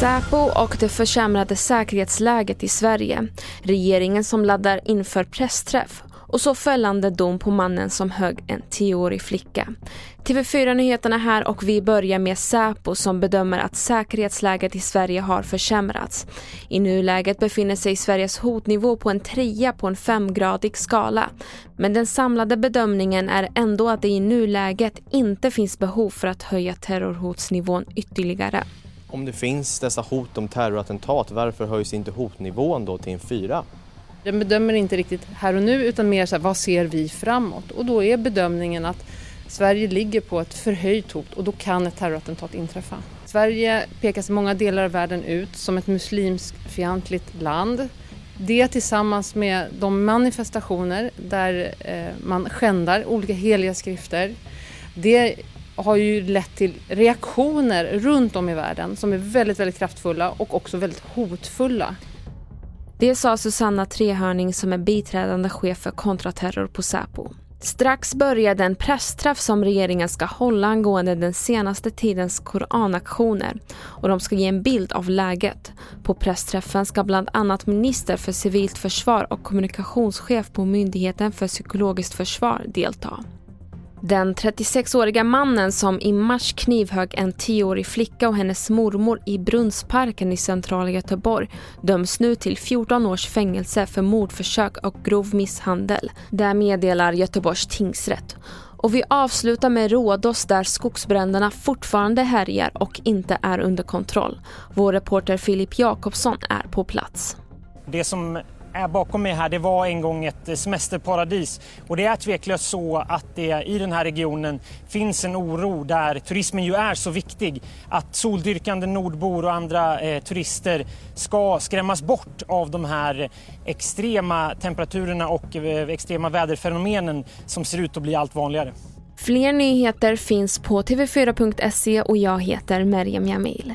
Säpo och det försämrade säkerhetsläget i Sverige. Regeringen som laddar inför pressträff och så fällande dom på mannen som högg en tioårig flicka. TV4-nyheterna här och vi börjar med Säpo som bedömer att säkerhetsläget i Sverige har försämrats. I nuläget befinner sig Sveriges hotnivå på en trea på en femgradig skala. Men den samlade bedömningen är ändå att det i nuläget inte finns behov för att höja terrorhotsnivån ytterligare. Om det finns dessa hot om terrorattentat, varför höjs inte hotnivån då till en fyra? Den bedömer inte riktigt här och nu utan mer så här, vad ser vi framåt? Och då är bedömningen att Sverige ligger på ett förhöjt hot och då kan ett terrorattentat inträffa. Sverige pekas i många delar av världen ut som ett muslimskfientligt land. Det tillsammans med de manifestationer där eh, man skändar olika heliga skrifter. Det har ju lett till reaktioner runt om i världen som är väldigt, väldigt kraftfulla och också väldigt hotfulla. Det sa Susanna Trehörning som är biträdande chef för kontraterror på Säpo. Strax börjar den pressträff som regeringen ska hålla angående den senaste tidens koranaktioner och de ska ge en bild av läget. På pressträffen ska bland annat minister för civilt försvar och kommunikationschef på Myndigheten för psykologiskt försvar delta. Den 36-åriga mannen som i mars knivhögg en 10-årig flicka och hennes mormor i Brunnsparken i centrala Göteborg döms nu till 14 års fängelse för mordförsök och grov misshandel. Det meddelar Göteborgs tingsrätt. Och vi avslutar med Rådås där skogsbränderna fortfarande härjar och inte är under kontroll. Vår reporter Filip Jakobsson är på plats. Det som är bakom mig här det var en gång ett eh, semesterparadis. Och det är tveklöst så att det i den här regionen finns en oro där turismen ju är så viktig. Att soldyrkande nordbor och andra eh, turister ska skrämmas bort av de här extrema temperaturerna och eh, extrema väderfenomenen som ser ut att bli allt vanligare. Fler nyheter finns på tv4.se och jag heter Merjam Jamil.